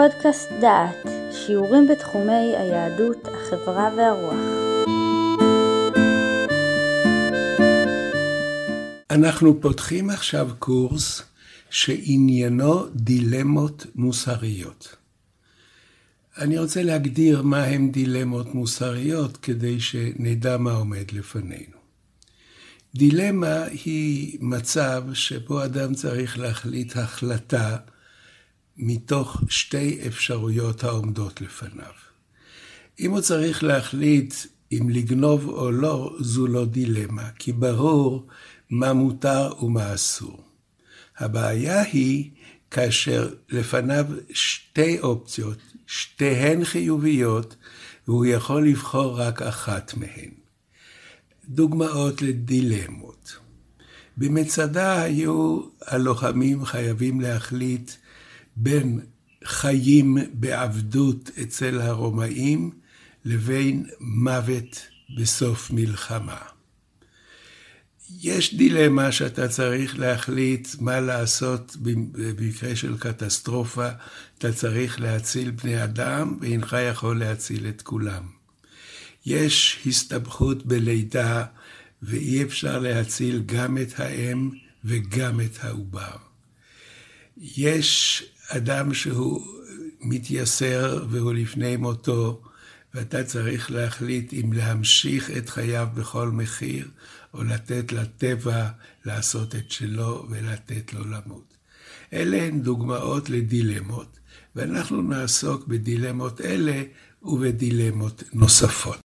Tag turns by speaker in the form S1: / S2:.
S1: פודקאסט דעת, שיעורים בתחומי היהדות, החברה והרוח.
S2: אנחנו פותחים עכשיו קורס שעניינו דילמות מוסריות. אני רוצה להגדיר מה הם דילמות מוסריות כדי שנדע מה עומד לפנינו. דילמה היא מצב שבו אדם צריך להחליט החלטה מתוך שתי אפשרויות העומדות לפניו. אם הוא צריך להחליט אם לגנוב או לא, זו לא דילמה, כי ברור מה מותר ומה אסור. הבעיה היא כאשר לפניו שתי אופציות, שתיהן חיוביות, והוא יכול לבחור רק אחת מהן. דוגמאות לדילמות. במצדה היו הלוחמים חייבים להחליט בין חיים בעבדות אצל הרומאים לבין מוות בסוף מלחמה. יש דילמה שאתה צריך להחליט מה לעשות במקרה של קטסטרופה, אתה צריך להציל בני אדם ואינך יכול להציל את כולם. יש הסתבכות בלידה ואי אפשר להציל גם את האם וגם את העובר. יש אדם שהוא מתייסר והוא לפני מותו, ואתה צריך להחליט אם להמשיך את חייו בכל מחיר, או לתת לטבע לעשות את שלו ולתת לו למות. אלה הן דוגמאות לדילמות, ואנחנו נעסוק בדילמות אלה ובדילמות נוספות.